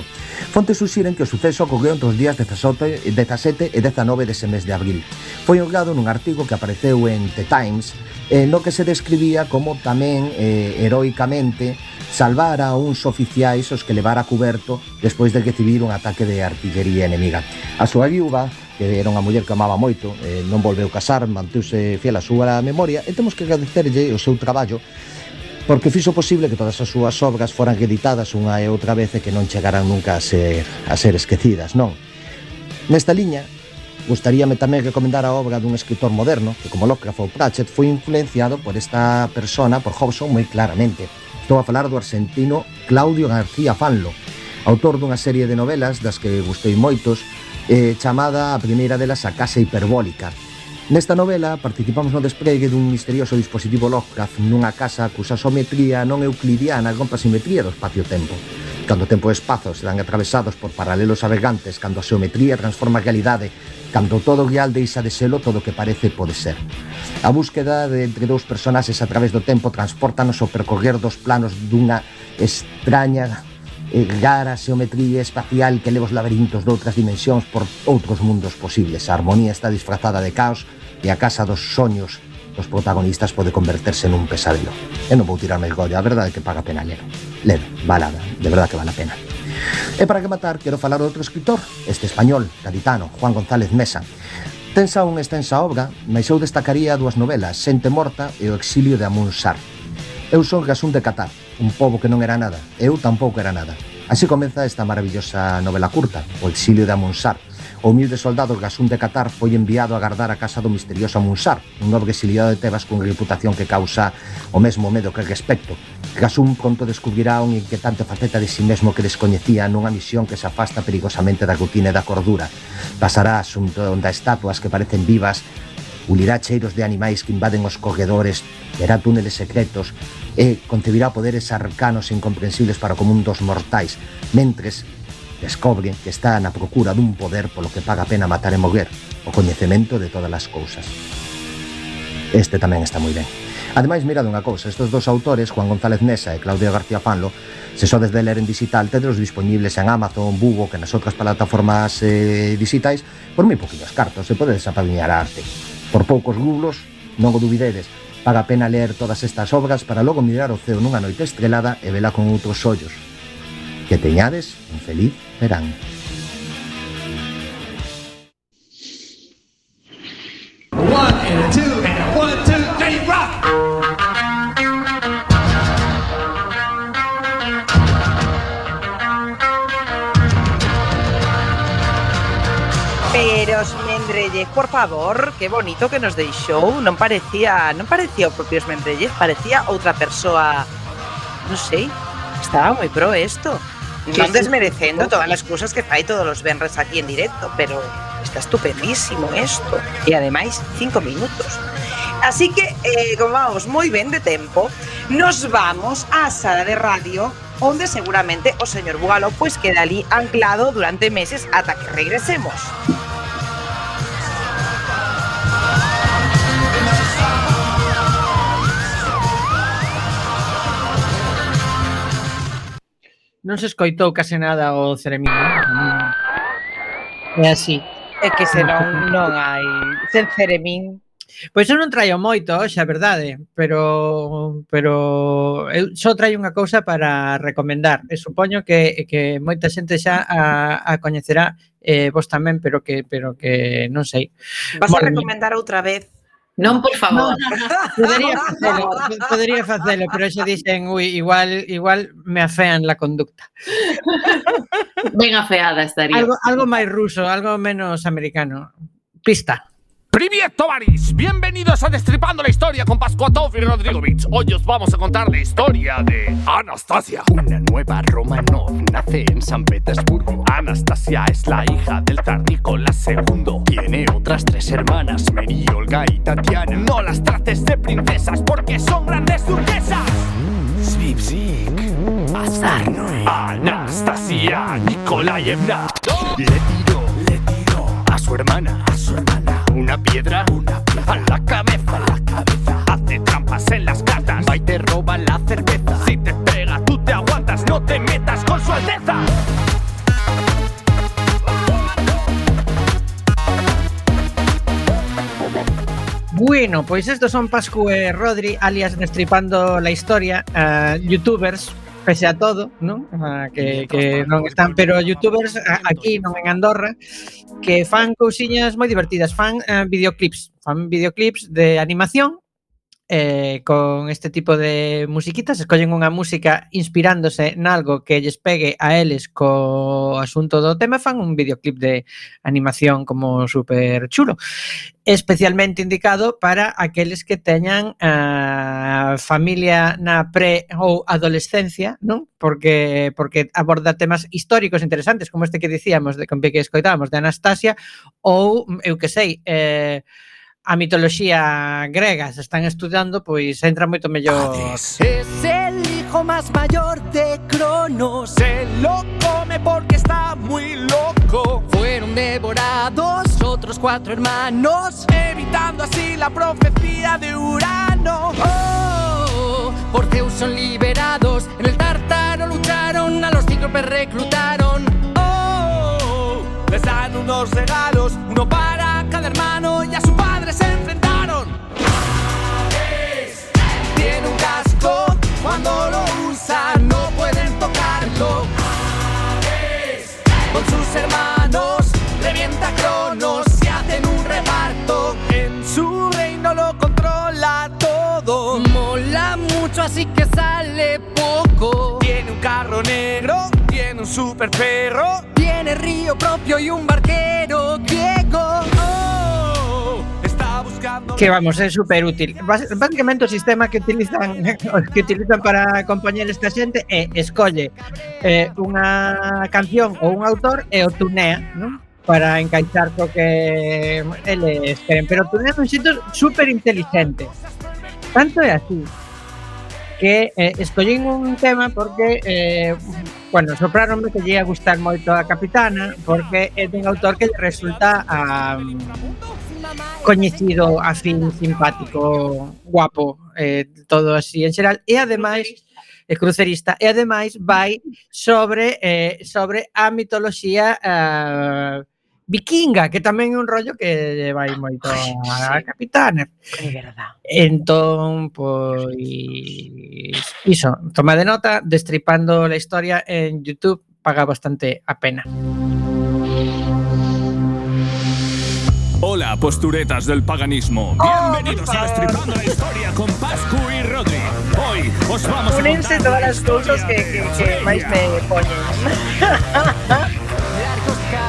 Fontes suxiren que o suceso ocorreu entre os días 17, 17 e 19 dese mes de abril. Foi honrado nun artigo que apareceu en The Times, eh, no que se describía como tamén eh, heroicamente rapidamente salvara a uns oficiais os que levara cuberto despois de recibir un ataque de artillería enemiga. A súa viúva, que era unha muller que amaba moito, eh, non volveu casar, manteuse fiel á súa memoria e temos que agradecerlle o seu traballo porque fixo posible que todas as súas obras foran editadas unha e outra vez e que non chegaran nunca a ser, a ser esquecidas, non? Nesta liña, Gustaríame tamén recomendar a obra dun escritor moderno que, como Lovecraft ou Pratchett, foi influenciado por esta persona, por Hobson, moi claramente. Estou a falar do argentino Claudio García Fanlo, autor dunha serie de novelas das que gustei moitos, eh, chamada a primeira delas A Casa Hiperbólica, Nesta novela participamos no despregue dun misterioso dispositivo Lovecraft nunha casa cusa sometría non euclidiana rompa a simetría do espacio-tempo. Cando tempo e espazo se dan atravesados por paralelos abergantes, cando a xeometría transforma a realidade, cando todo real deixa de selo todo o que parece pode ser. A búsqueda de entre dous personaxes a través do tempo transportanos ao percorrer dos planos dunha extraña e dar a xeometría espacial que leva os laberintos outras dimensións por outros mundos posibles. A armonía está disfrazada de caos e a casa dos soños dos protagonistas pode converterse nun pesadelo. E non vou tirarme el gollo, a verdade é que paga pena ler. Ler, balada, de verdade que vale a pena. E para que matar, quero falar outro escritor, este español, gaditano, Juan González Mesa. Tensa unha extensa obra, mas eu destacaría dúas novelas, Xente Morta e O Exilio de Amunsar. Eu son Gasún de Catar, un pobo que non era nada, eu tampouco era nada. Así comeza esta maravillosa novela curta, O exilio de Amonsart, O humilde soldado Gasún de Qatar foi enviado a gardar a casa do misterioso Munsar, un nobre exiliado de Tebas con reputación que causa o mesmo medo que respecto. Gasún pronto descubrirá un inquietante faceta de si sí mesmo que descoñecía nunha misión que se afasta perigosamente da rutina e da cordura. Pasará asunto onda estatuas que parecen vivas ulirá cheiros de animais que invaden os corredores, verá túneles secretos e concebirá poderes arcanos incomprensibles para o común dos mortais, mentres descobre que está na procura dun poder polo que paga pena matar e moguer, o coñecemento de todas as cousas. Este tamén está moi ben. Ademais, mirad unha cousa, estes dos autores, Juan González Nesa e Claudio García Fanlo, se sodes de ler en digital, tedros disponibles en Amazon, Bugo, que nas outras plataformas eh, digitais, por moi poquinhos cartos, se podedes apadrinhar a arte. Por poucos rublos, non o dubidedes, paga pena ler todas estas obras para logo mirar o ceo nunha noite estrelada e vela con outros ollos. Que teñades un feliz verán. One and a two. Mendellez, por favor, que bonito que nos deixou. Non parecía, non parecía o propio Mendellez, parecía outra persoa, non sei, estaba moi pro isto. Non desmerecendo todas as cousas que fai todos os venres aquí en directo, pero está estupendísimo isto. E ademais, cinco minutos. Así que, eh, como vamos moi ben de tempo, nos vamos á sala de radio onde seguramente o señor Bugaló pues queda ali anclado durante meses ata que regresemos. non se escoitou case nada o Ceremín. É así. É que se non, non hai... Sen Ceremín... Pois eu non traio moito, xa verdade, pero pero eu só traio unha cousa para recomendar. E supoño que que moita xente xa a, a coñecerá eh, vos tamén, pero que pero que non sei. Vas bueno, a recomendar outra vez Non, por favor. Podería facelo, podería facelo, pero xa dixen, ui, igual, igual me afean la conducta. Ben afeada estaría. Algo, algo máis ruso, algo menos americano. Pista. Priviet Tovaris, bienvenidos a Destripando la Historia con Pascuatov y Rodrigovich. Hoy os vamos a contar la historia de Anastasia. Una nueva Romanov nace en San Petersburgo. Anastasia es la hija del zar Nicolás II. Tiene otras tres hermanas, Mary, Olga y Tatiana. No las trates de princesas porque son grandes turquesas. Svipsik, Azarno, Anastasia Nikolaevna. Le tiró, le tiró a su hermana, a su hermana una piedra, una A la cabeza, a la cabeza. hace trampas en las cartas. Va y te roba la cerveza. Si te pega, tú te aguantas, no te metas con su alteza. Bueno, pois estos son Pascu e Rodri, alias Destripando la Historia, uh, youtubers, pese a todo, non? A que, que non están, pero youtubers aquí, non en Andorra, que fan cousiñas moi divertidas, fan uh, videoclips, fan videoclips de animación eh, con este tipo de musiquitas, escollen unha música inspirándose nalgo que lles pegue a eles co asunto do tema, fan un videoclip de animación como super chulo, especialmente indicado para aqueles que teñan a familia na pre ou adolescencia, non? Porque porque aborda temas históricos interesantes, como este que dicíamos de que escoitábamos de Anastasia ou eu que sei, eh a mitoloxía grega se están estudando, pois entra moito mellor. Es el hijo más mayor de Cronos. Se lo come porque está muy loco. Fueron devorados otros cuatro hermanos. Evitando así la profecía de Urano. Oh, por Zeus son liberados. En el Tártaro lucharon, a los cíclopes reclutaron. Oh, les dan unos regalos, uno para cada hermano y a su se enfrentaron. Tiene un casco, cuando lo usa no pueden tocarlo. Con sus hermanos revienta Cronos y hacen un reparto. En su reino lo controla todo. Mola mucho, así que sale poco. Tiene un carro negro, tiene un super perro. Tiene río propio y un barquero que vamos, é super útil. Básicamente o sistema que utilizan que utilizan para acompañar esta xente é escolle eh, unha canción ou un autor e o tunea, non? para encaixar co que eles queren, pero tunea un xito super inteligente. Tanto é así que eh, escollín un tema porque eh, bueno, sopraronme que lle ia gustar moito a Capitana porque é dun autor que resulta a coñecido, afín, simpático, guapo, eh, todo así en xeral. E ademais, é crucerista, e ademais vai sobre eh, sobre a mitoloxía eh, vikinga, que tamén é un rollo que vai ah, moito a sí. capitana. Eh. É verdad. Entón, pois iso, toma de nota, destripando a historia en YouTube paga bastante a pena. Hola, posturetas del paganismo. Bienvenidos a Destripando la Historia con Pascu y Rodri. Hoy os vamos a Únense contar todas la las cosas que, de que, que máis me poñen.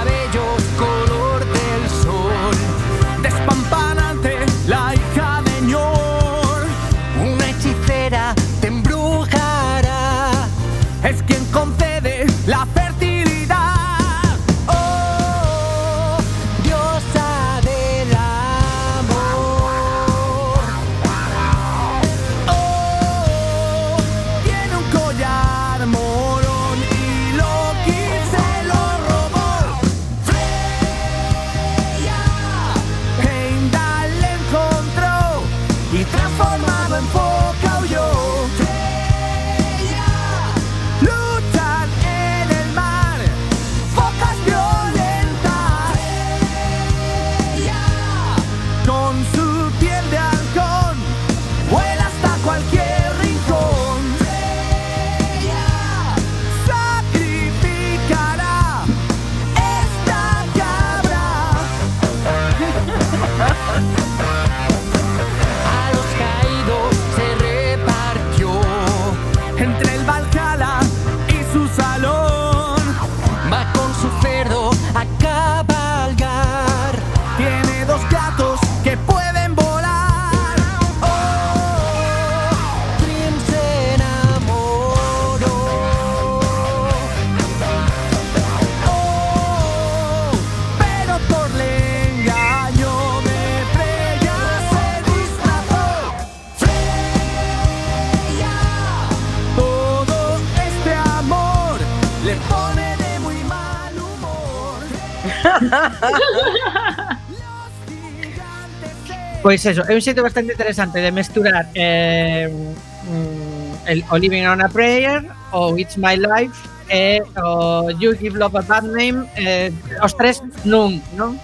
Pois eso, é un xeito bastante interesante de mesturar eh, mm, el, o Living on a Prayer o It's My Life e o You Give Love a Bad Name eh, os tres nun, non?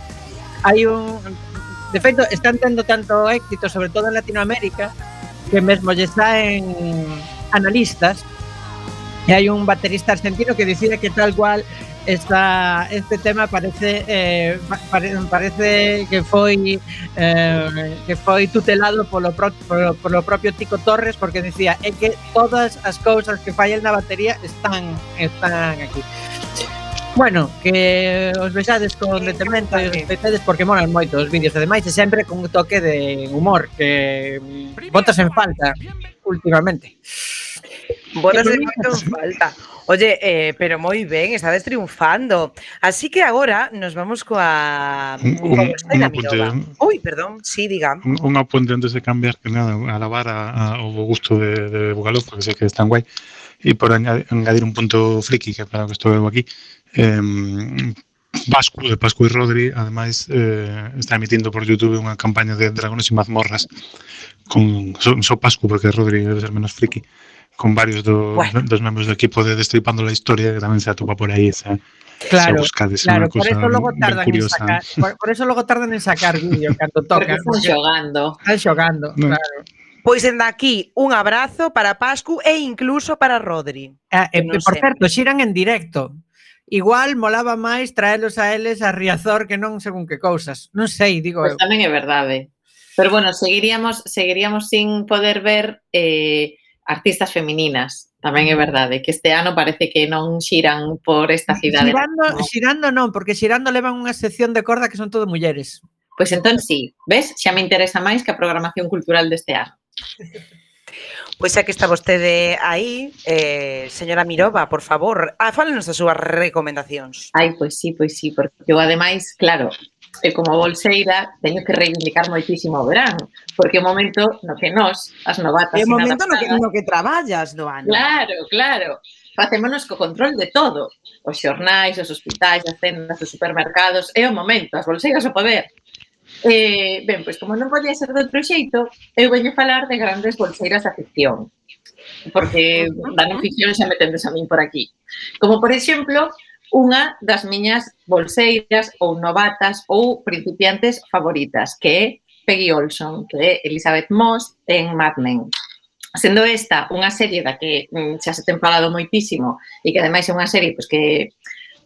Hai un... De feito, están tendo tanto éxito, sobre todo en Latinoamérica, que mesmo lle en analistas e hai un baterista argentino que dicía que tal cual esta, este tema parece eh, pare, parece que foi eh, que foi tutelado polo, pro, polo, polo propio Tico Torres porque decía é que todas as cousas que fallan na batería están están aquí. Bueno, que os vexades con detemento e os vexades porque molan moito os vídeos ademais e sempre con un toque de humor que botas en falta últimamente. Botas en moito en falta. Oye, eh, pero moi ben, estades triunfando. Así que agora nos vamos coa... Un, un apunte. Ui, perdón, sí, diga. Un, un apunte antes de cambiar, que nada, alabar a, a, o gusto de, de Bugalov, porque sei que están guai. E por engadir un punto friki, que claro que estou aquí, eh, Pascu, de Pascu e Rodri, ademais, eh, está emitindo por YouTube unha campaña de dragones e mazmorras con so, so Pascu, porque Rodri debe ser menos friki con varios do, bueno. dos membros do equipo de Destripando la Historia, que tamén se atopa por aí esa, Claro, buscades, claro por eso logo tardan en sacar, por, por, eso logo tardan en sacar vídeo cando toca. Porque están xogando. Están xogando, no. claro. Pois dende aquí un abrazo para Pascu e incluso para Rodri. Ah, eh, no por sé. certo, xiran en directo. Igual molaba máis traelos a eles a Riazor que non según que cousas. Non sei, digo pois pues eu. tamén é verdade. Pero bueno, seguiríamos seguiríamos sin poder ver eh, artistas femininas, tamén é mm. verdade, que este ano parece que non xiran por esta cidade. Xirando, no. xirando non, porque xirando levan unha sección de corda que son todo mulleres. Pois entón sí, ves, xa me interesa máis que a programación cultural deste ano. Pois xa que está vostede aí, eh, señora Mirova, por favor, ah, fálenos das súas recomendacións. Ai, pois sí, pois sí, porque eu ademais, claro, e como bolseira teño que reivindicar moitísimo o verán, porque é o momento no que nós, as novatas... É o momento no que, no que traballas do ano. Claro, claro. Facémonos co control de todo. Os xornais, os hospitais, as tendas, os supermercados, é o momento, as bolseiras o poder. Eh, ben, pois como non podía ser de outro xeito, eu veño falar de grandes bolseiras da ficción. Porque ah, da non ah. ficción xa me tendes a min por aquí. Como, por exemplo, unha das miñas bolseiras ou novatas ou principiantes favoritas, que é Peggy Olson, que é Elizabeth Moss en Mad Men. Sendo esta unha serie da que mm, xa se ten falado moitísimo e que ademais é unha serie pois, que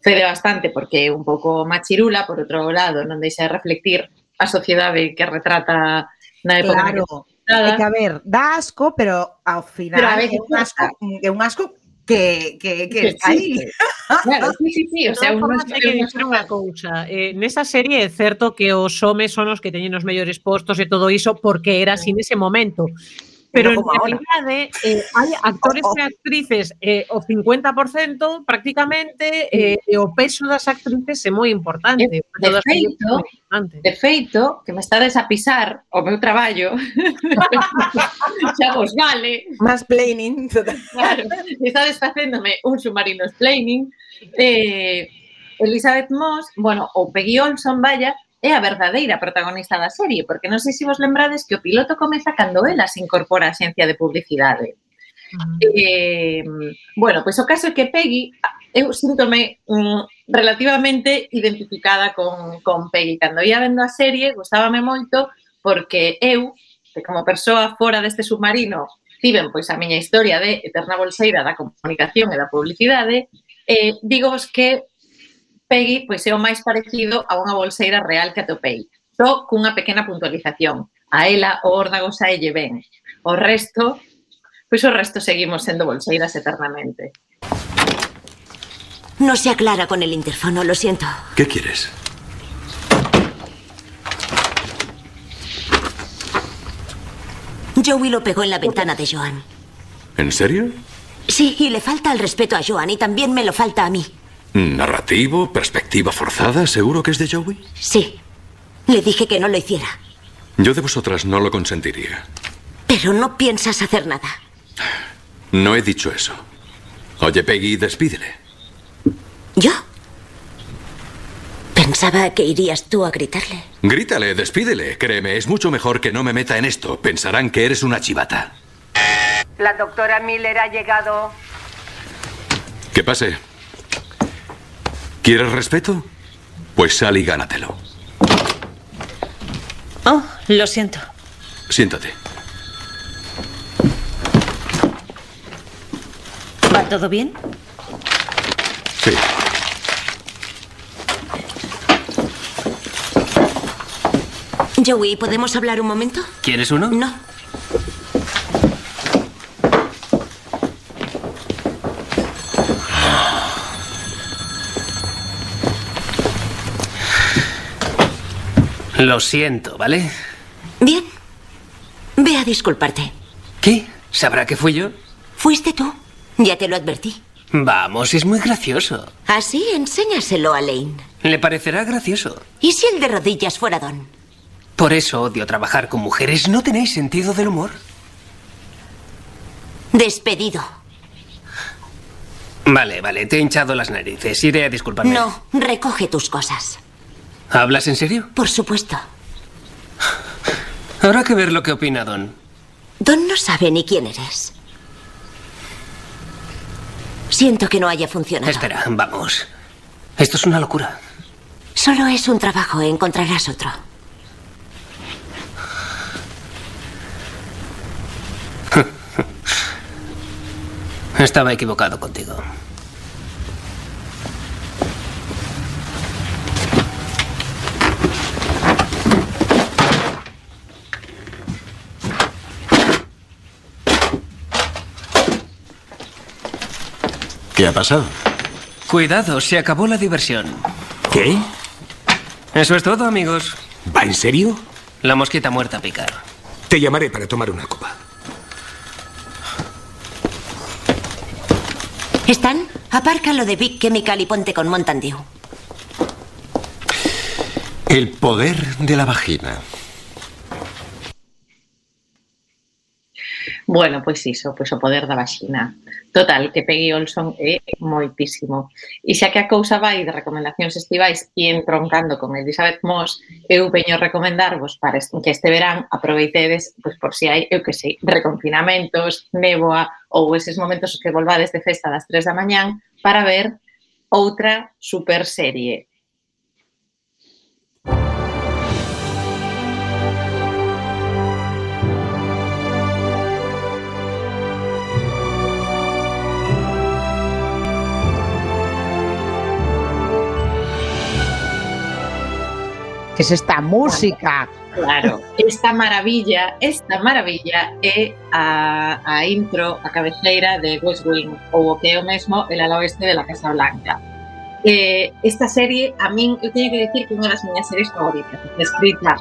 cede bastante porque é un pouco machirula, por outro lado, non deixa de reflectir a sociedade que retrata na época claro. Na que... Nada. É que, a ver, dá asco, pero ao final pero a veces é, un asco, é un asco que, que, que, que está aí. Claro, sí, sí, sí. O sea, un que dicir unha cousa. Eh, nesa serie é certo que os homes son os que teñen os mellores postos e todo iso porque era así nese momento pero no en realidade eh, eh hai oh, actores oh, oh. e actrices eh, o 50% prácticamente eh, o peso das actrices é moi importante. De, de feito, importante. de feito, que me estades a pisar o meu traballo, xa vos vale. Más planning. Claro, estades facéndome un submarino planning. Eh, Elizabeth Moss, bueno, o Peggy Olson, vaya, é a verdadeira protagonista da serie, porque non sei se vos lembrades que o piloto comeza cando ela se incorpora á xencia de publicidade. Uh -huh. Eh, bueno, pois o caso é que Peggy, eu síntome mm, relativamente identificada con, con Peggy. Cando ia vendo a serie, gustábame moito porque eu, que como persoa fora deste submarino, tiven pois a miña historia de eterna bolseira da comunicación e da publicidade, eh, digo vos que Peggy pois é o máis parecido a unha bolseira real que atopei. Só cunha pequena puntualización. A ela o órdago saelle ben. O resto, pois o resto seguimos sendo bolseiras eternamente. No se aclara con el interfono, lo siento. ¿Qué quieres? Joey lo pegó en la ventana de Joan. ¿En serio? Sí, y le falta el respeto a Joan y también me lo falta a mí. ¿Narrativo? ¿Perspectiva forzada? ¿Seguro que es de Joey? Sí. Le dije que no lo hiciera. Yo de vosotras no lo consentiría. Pero no piensas hacer nada. No he dicho eso. Oye, Peggy, despídele. ¿Yo? Pensaba que irías tú a gritarle. Grítale, despídele. Créeme, es mucho mejor que no me meta en esto. Pensarán que eres una chivata. La doctora Miller ha llegado. Que pase. ¿Quieres respeto? Pues sal y gánatelo. Oh, lo siento. Siéntate. ¿Va todo bien? Sí. Joey, ¿podemos hablar un momento? ¿Quieres uno? No. Lo siento, ¿vale? Bien. Ve a disculparte. ¿Qué? ¿Sabrá que fui yo? Fuiste tú. Ya te lo advertí. Vamos, es muy gracioso. Así, enséñaselo a Lane. Le parecerá gracioso. ¿Y si el de rodillas fuera Don? Por eso odio trabajar con mujeres. ¿No tenéis sentido del humor? Despedido. Vale, vale, te he hinchado las narices. Iré a disculparme. No, recoge tus cosas. ¿Hablas en serio? Por supuesto. Habrá que ver lo que opina Don. Don no sabe ni quién eres. Siento que no haya funcionado. Espera, vamos. Esto es una locura. Solo es un trabajo, encontrarás otro. Estaba equivocado contigo. ¿Qué ha pasado? Cuidado, se acabó la diversión. ¿Qué? Eso es todo, amigos. ¿Va en serio? La mosquita muerta a picar. Te llamaré para tomar una copa. ¿Están? Aparca lo de Big Chemical y ponte con Mountain Dew. El poder de la vagina. Bueno, pois iso, pois o poder da vaxina. Total, que Peggy Olson é moitísimo. E xa que a cousa vai de recomendacións estivais e entroncando con Elizabeth Moss, eu veño recomendarvos para que este verán aproveitedes, pois por si hai, eu que sei, reconfinamentos, néboa ou eses momentos que volvades de festa das 3 da mañán para ver outra super serie que es esta música. Claro, esta maravilla, esta maravilla é a, a intro, a cabeceira de West Wing, ou o que é o mesmo el ala oeste de la Casa Blanca. Eh, esta serie, a min, eu teño que decir que é unha das miñas series favoritas, escrita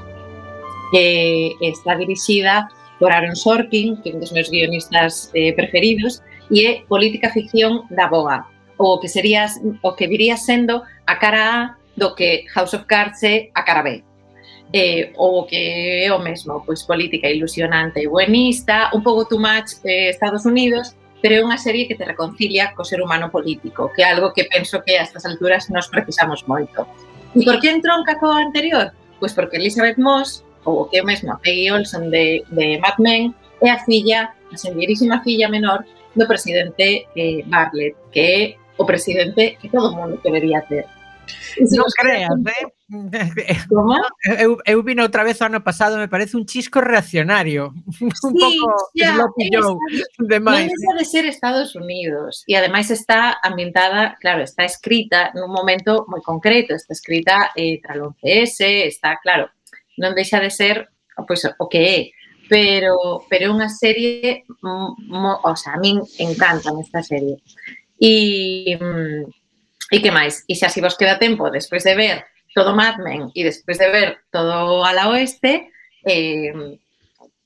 que eh, está dirixida por Aaron Sorkin, que é un dos meus guionistas eh, preferidos, e é política ficción da boa, ou o que sería o que viría sendo a cara A do que House of Cards é a cara B. Eh, ou que é o mesmo, pois política ilusionante e buenista, un pouco too much eh, Estados Unidos, pero é unha serie que te reconcilia co ser humano político, que é algo que penso que a estas alturas nos precisamos moito. E por que entronca co anterior? Pois porque Elizabeth Moss, ou o que é o mesmo a Peggy Olson de, de Mad Men, é a filla, a sendeirísima filla menor do presidente eh, Bartlett, que é o presidente que todo mundo querería ter. Non creas, eh? Como? Eu, eu vino outra vez o ano pasado, me parece un chisco reaccionario. Sí, un pouco ya, eslopillou demais. Non deixa de ser Estados Unidos. E ademais está ambientada, claro, está escrita nun momento moi concreto. Está escrita eh, tras o 11S, está, claro, non deixa de ser pois, pues, o que é. Pero, pero é unha serie, mo, o sea, a min encanta esta serie. E, mm, e que máis? E xa si vos queda tempo, despois de ver todo Mad Men e despois de ver todo a la oeste, eh,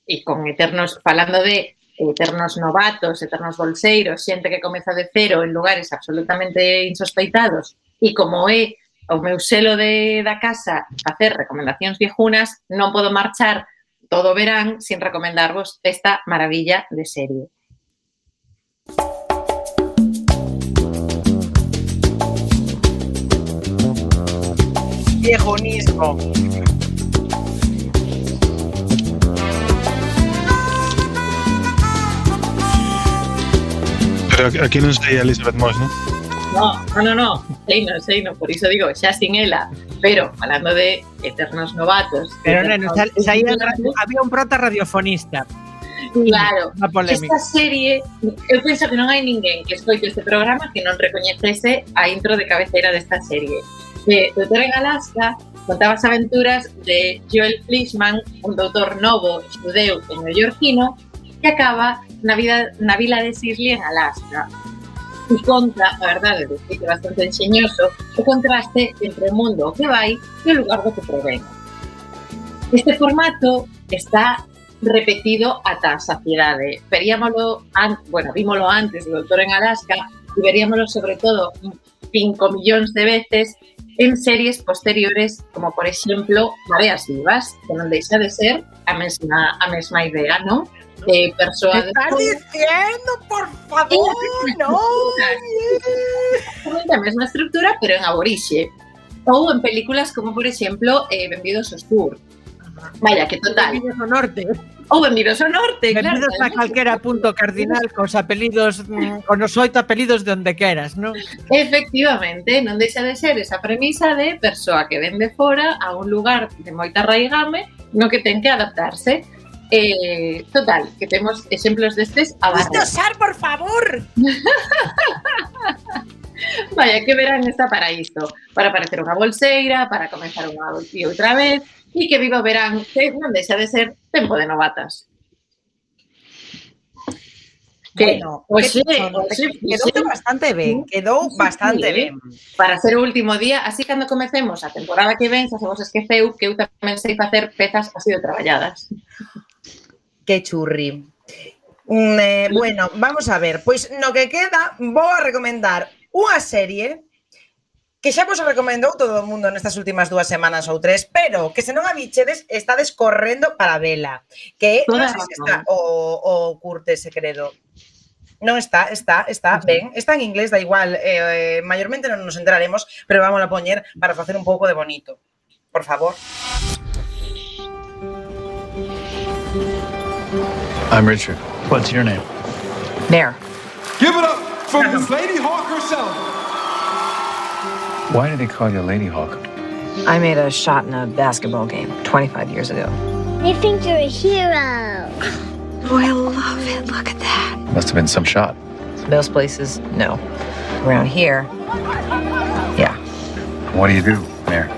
e con eternos, falando de eternos novatos, eternos bolseiros, xente que comeza de cero en lugares absolutamente insospeitados, e como é o meu selo de, da casa facer recomendacións viejunas, non podo marchar todo verán sin recomendarvos esta maravilla de serie. Viejonismo. Pero aquí- aquí non sei a Elizabeth Moss? No, no, no, no, sei non, por iso digo, xa sin ela, pero falando de eternos novatos. Pero sal- saía ra- había un prota radiofonista. Claro, esta serie, eu penso que non hai ninguén que escoite este programa que non recoñecese a intro de cabeceira desta serie. De Doutor en Alaska contaba as aventuras de Joel Fleischman, un doutor novo, xudeu e neoyorquino, que acaba na, vida, vila de Sisley en Alaska. E conta, a verdade, de xeito bastante enxeñoso, o contraste entre o mundo que vai e o lugar do que provén. Este formato está repetido a saciedade. Veríamolo, an, bueno, vímolo antes do Doutor en Alaska e veríamolo sobre todo 5 millóns de veces en series posteriores como por exemplo Mareas Vivas, que non deixa de ser a mesma, a mesma idea, non? De Estás diciendo, por favor, no. Exactamente a mesma estructura, pero en aborixe. Ou en películas como, por exemplo, eh, Benvidos ao Sur. Vaya, que total. Benvidos ao norte. Oh, Ou benvidos ao norte, benvidos claro. a calquera punto cardinal cos apelidos, mm, con os oito apelidos de onde queras, non? Efectivamente, non deixa de ser esa premisa de persoa que ven de fora a un lugar de moita raigame no que ten que adaptarse. Eh, total, que temos exemplos destes a barra. Estosar, por favor! Vaya, que verán está para isto. Para parecer unha bolseira, para comenzar unha e outra vez, e que viva o verán, que non deixa de ser tempo de novatas. Que, bueno, oxe, oxe, quedou oxe, bastante ben, mm, quedou bastante sí, ben. Para ser o último día, así cando comecemos a temporada que ven, xa se vos esqueceu que eu tamén sei facer pezas así de traballadas. Que churri. Mm, eh, bueno, vamos a ver, pois no que queda vou a recomendar unha serie que xa vos recomendou todo o mundo nestas últimas dúas semanas ou tres, pero que se non a bichedes, estades correndo para vela, que Toda non sei se está o, o curte secreto. Non está, está, está, uh -huh. ben, está en inglés, da igual, eh, eh maiormente non nos entraremos, pero vamos a poñer para facer un pouco de bonito. Por favor. I'm Richard. What's your name? Mayor. Give it up for Miss Lady Hawk herself. Why do they call you Lady Hawk? I made a shot in a basketball game 25 years ago. They think you're a hero. Oh, I love it. Look at that. Must have been some shot. Most places, no. Around here, yeah. What do you do, Mayor?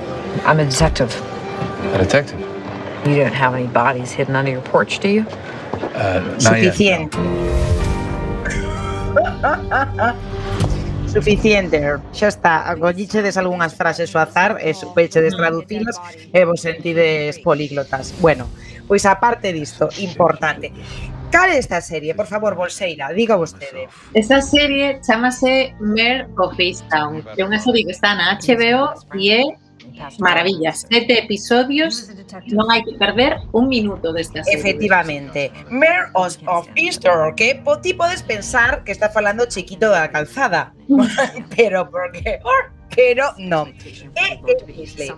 I'm a detective. A detective? You don't have any bodies hidden under your porch, do you? Uh, not yet. Suficiente, xa está. agollichedes algunhas frases ao azar e supeichedes traducilas e vos sentides políglotas. Bueno, pois aparte disto, importante. Cal é esta serie? Por favor, Bolseira, diga vostede. Esta serie chamase Mare of Easttown. É unha serie que está na HBO e é maravilla. Sete episodios, non hai que perder un minuto desta serie. Efectivamente, Mare of, of Easter, que ti podes pensar que está falando chiquito da calzada, pero porque pero Weasley.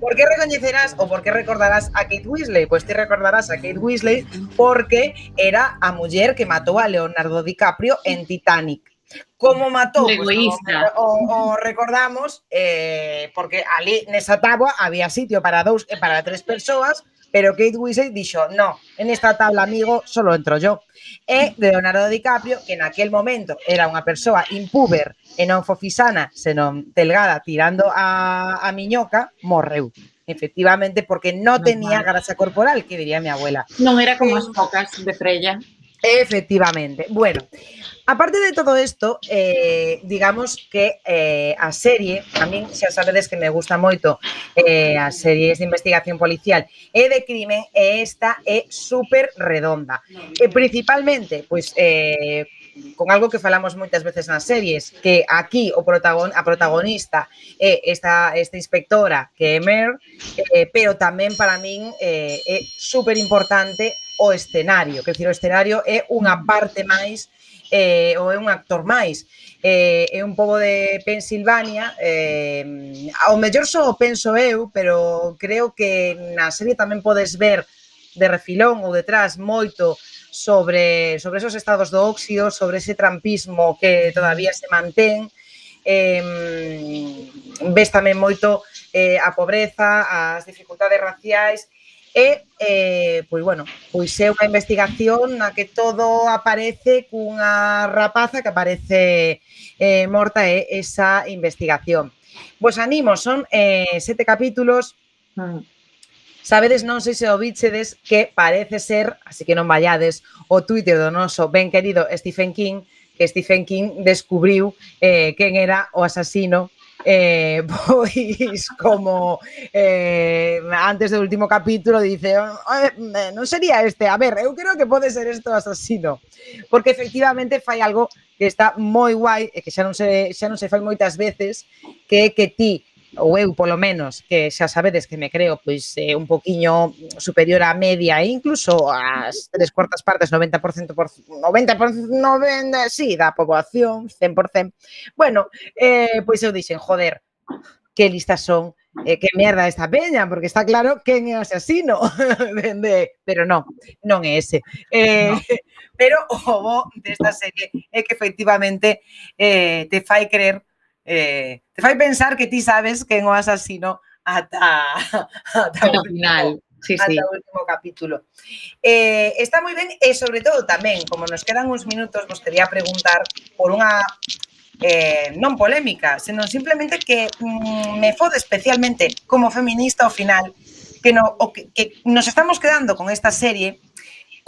Por que recoñecerás ou por que recordarás a Kate Weasley? Pois ti recordarás a Kate Weasley porque era a muller que matou a Leonardo DiCaprio en Titanic. como matou egoísta. O, o, o recordamos eh, porque ali nesa táboa había sitio para dous e para tres persoas pero Kate Winslet dixo, no, en esta tabla, amigo, solo entro yo. E Leonardo DiCaprio, que naquel momento era unha persoa impúber e non fofisana, senón delgada, tirando a, a miñoca, morreu. Efectivamente, porque non tenía grasa corporal, que diría mi abuela. Non era como eh, as focas de Freya. Efectivamente. Bueno, Aparte de todo esto, eh, digamos que eh, a serie, a mí xa sabedes que me gusta moito eh, as series de investigación policial e de crime, e esta é super redonda. E principalmente, pois, eh, con algo que falamos moitas veces nas series, que aquí o protagon, a protagonista é esta, esta inspectora que é Mer, eh, pero tamén para min eh, é super importante o escenario, que decir, o escenario é unha parte máis eh, ou é un actor máis. Eh, é un pobo de Pensilvania, eh, ao mellor só o penso eu, pero creo que na serie tamén podes ver de refilón ou detrás moito sobre sobre esos estados do óxido, sobre ese trampismo que todavía se mantén. Eh, ves tamén moito eh, a pobreza, as dificultades raciais E, eh, pois, bueno, pois é unha investigación na que todo aparece cunha rapaza que aparece eh, morta é esa investigación. Vos animo, son eh, sete capítulos. Mm. Sabedes, non sei se o bichedes, que parece ser, así que non vallades, o Twitter do noso ben querido Stephen King, que Stephen King descubriu eh, quen era o asasino eh, pois como eh, antes do último capítulo dice eh, non sería este, a ver, eu creo que pode ser isto asasino, porque efectivamente fai algo que está moi guai e que xa non se, xa non se fai moitas veces que é que ti ou eu polo menos, que xa sabedes que me creo pois eh, un poquiño superior á media e incluso ás tres cuartas partes, 90% por 90% 90, sí, da poboación, 100%. Bueno, eh, pois eu dixen, joder, que listas son, eh, que merda esta peña, porque está claro quen é o asesino, de, pero non, non é ese. Eh, no. Pero o bo desta serie é que efectivamente eh, te fai creer eh, te fai pensar que ti sabes quen o asasino ata, ata o final. Sí, ata sí. o último capítulo. Eh, está moi ben e, sobre todo, tamén, como nos quedan uns minutos, vos quería preguntar por unha eh, non polémica, senón simplemente que mm, me fode especialmente como feminista ao final que, no, o que, que nos estamos quedando con esta serie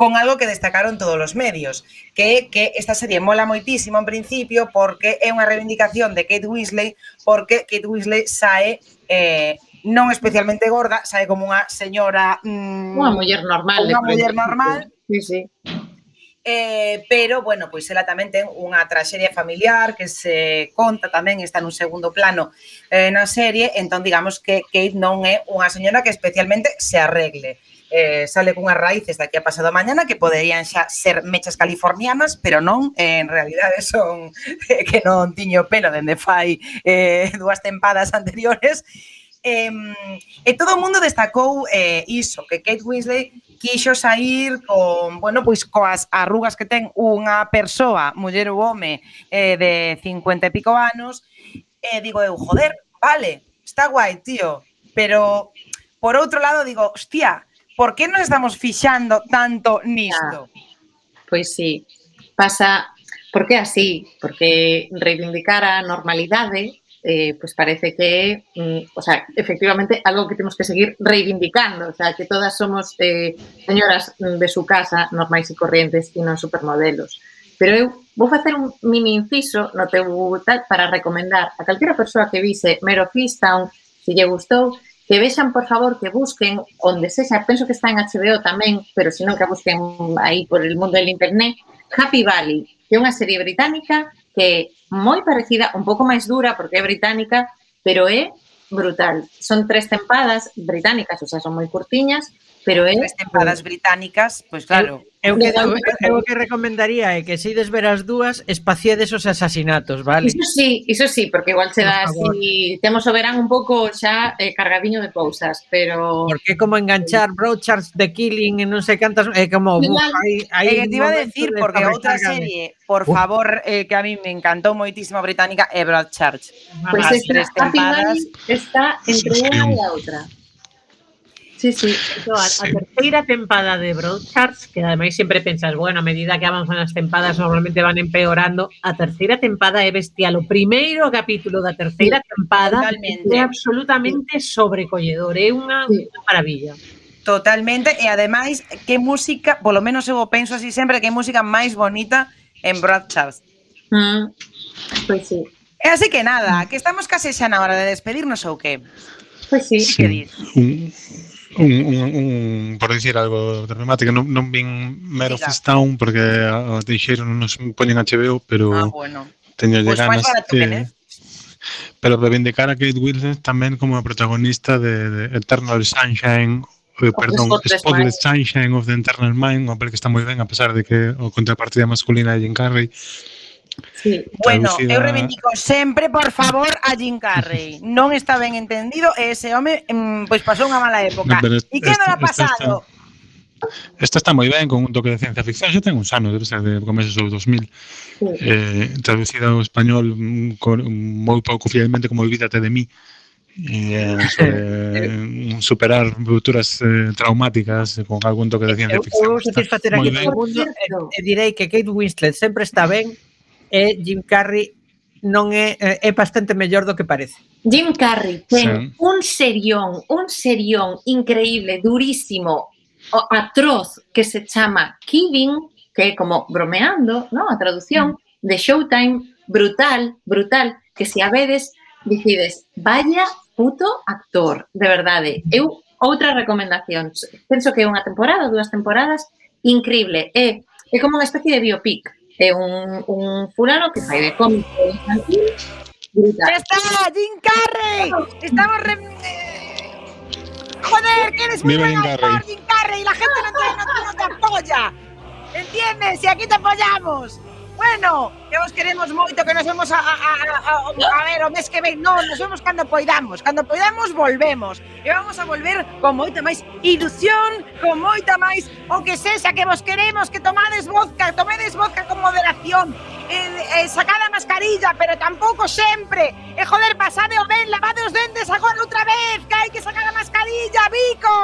con algo que destacaron todos os medios, que é que esta serie mola moitísimo en principio porque é unha reivindicación de Kate Weasley porque Kate Weasley sae eh, non especialmente gorda, sae como unha señora... Mmm, unha muller normal. Unha muller normal. Sí, sí. Eh, pero, bueno, pois ela tamén ten unha traxedia familiar que se conta tamén, está nun segundo plano eh, na serie, entón digamos que Kate non é unha señora que especialmente se arregle eh, sale cunhas raíces daqui a pasado mañana que poderían xa ser mechas californianas, pero non, eh, en realidade son eh, que non tiño pelo dende fai eh, dúas tempadas anteriores. Eh, e todo o mundo destacou eh, iso, que Kate Winslet quixo sair con, bueno, pois coas arrugas que ten unha persoa, muller ou home, eh, de 50 e pico anos, e eh, digo eu, joder, vale, está guai, tío, pero por outro lado digo, hostia, Por que nos estamos fixando tanto nisto? Ah, pois sí, pasa... Por que así? Porque reivindicar a normalidade eh, pues parece que, mm, o sea, efectivamente algo que temos que seguir reivindicando, o sea, que todas somos eh, señoras de su casa, normais e corrientes e non supermodelos. Pero eu vou facer un mini inciso no teu tal para recomendar a calquera persoa que vise Mero Fistown, se lle gustou, que vexan, por favor, que busquen onde sexa, penso que está en HBO tamén, pero se non que busquen aí por el mundo del internet, Happy Valley, que é unha serie británica que moi parecida, un pouco máis dura porque é británica, pero é brutal. Son tres tempadas británicas, o sea, son moi curtiñas, Pero é... As tempadas británicas, pois claro. Eu, eu, que, eu, eu que recomendaría é que se ides ver as dúas, espaciades os asasinatos, vale? Iso sí, iso sí, porque igual se dá así... Temos o verán un pouco xa eh, cargadiño de cousas, pero... Porque como enganchar Broadcharts de Killing e non sei cantas... É eh, como... Buf, hai, hai eh, te iba a decir, de porque outra serie, por uf. favor, eh, que a mí me encantou moitísimo británica, é Broadchurch. Pois pues esta, tempadas... está entre unha e a outra. Sí, sí, eso, a, sí. a terceira tempada de Broadcharts, que ademais sempre pensas, bueno, a medida que avanzan as tempadas normalmente van empeorando, a terceira tempada é bestial. O primeiro capítulo da terceira sí, tempada totalmente. é absolutamente sobrecolledor, é unha, sí. unha maravilla. Totalmente, e ademais, que música, polo menos eu penso así sempre, que música máis bonita en Broadcharts. Mm, pois pues sí. E así que nada, que estamos case xa na hora de despedirnos ou que? Pois pues sí. sí. Que dis? Un, un, un, un por dicir algo de remate que non, non vin Mero Fistown Town porque a, a deixeron nos poñen HBO, pero ah, bueno. teño pues ganas que... pero reivindicar a Kate Winslet tamén como a protagonista de, de Eternal Sunshine eh, perdón, Spotless, Spotless Sunshine of the Eternal Mind, un papel que está moi ben a pesar de que o contrapartida masculina de Jim Carrey Sí. Bueno, Traducida... eu reivindico sempre, por favor, a Jim Carrey. Non está ben entendido e ese home mmm, pois pasou unha mala época. No, e que non ha pasado? Esta está moi ben con un toque de ciencia ficción. Xa ten uns anos, debe ser de comezos dos 2000. Sí. Eh, traducida ao español mm, con, mm, moi pouco fielmente como Olvídate de mí. E, eh, sobre mm, superar rupturas eh, traumáticas con algún toque de ciencia ficción. Eu, eu vou satisfacer aquí todo mundo e, e direi que Kate Winslet sempre está ben e Jim Carrey non é eh, é bastante mellor do que parece. Jim Carrey ten sí. un serión, un serión increíble, durísimo, o atroz que se chama Kevin, que é como bromeando, ¿no? A traducción mm. de Showtime, brutal, brutal, que se a vedes dicides, vaya puto actor, de verdade. Eu outra recomendación, penso que é unha temporada, dúas temporadas, increíble, é, é como unha especie de biopic, Un, un fulano que fai de infantil. ¡Ya está! ¡Jim Carrey! Estamos re... eh, Joder, que eres muy buen Jim Carrey. Jim Carrey, y la gente no te, no, no te apoya. ¿Entiendes? Y aquí te apoyamos. Bueno, que vos queremos moito, que nos vemos a, a, a, a, a ver o mes que ven. No, nos vemos cando poidamos. Cando poidamos, volvemos. E vamos a volver con moita máis ilusión, con moita máis o que sexa que vos queremos, que tomades vodka, tomedes vodka con moderación, eh, eh, sacada a mascarilla, pero tampouco sempre. E eh, joder, pasade o ben, lavade os dentes agora outra vez, que hai que sacar a mascarilla, bico.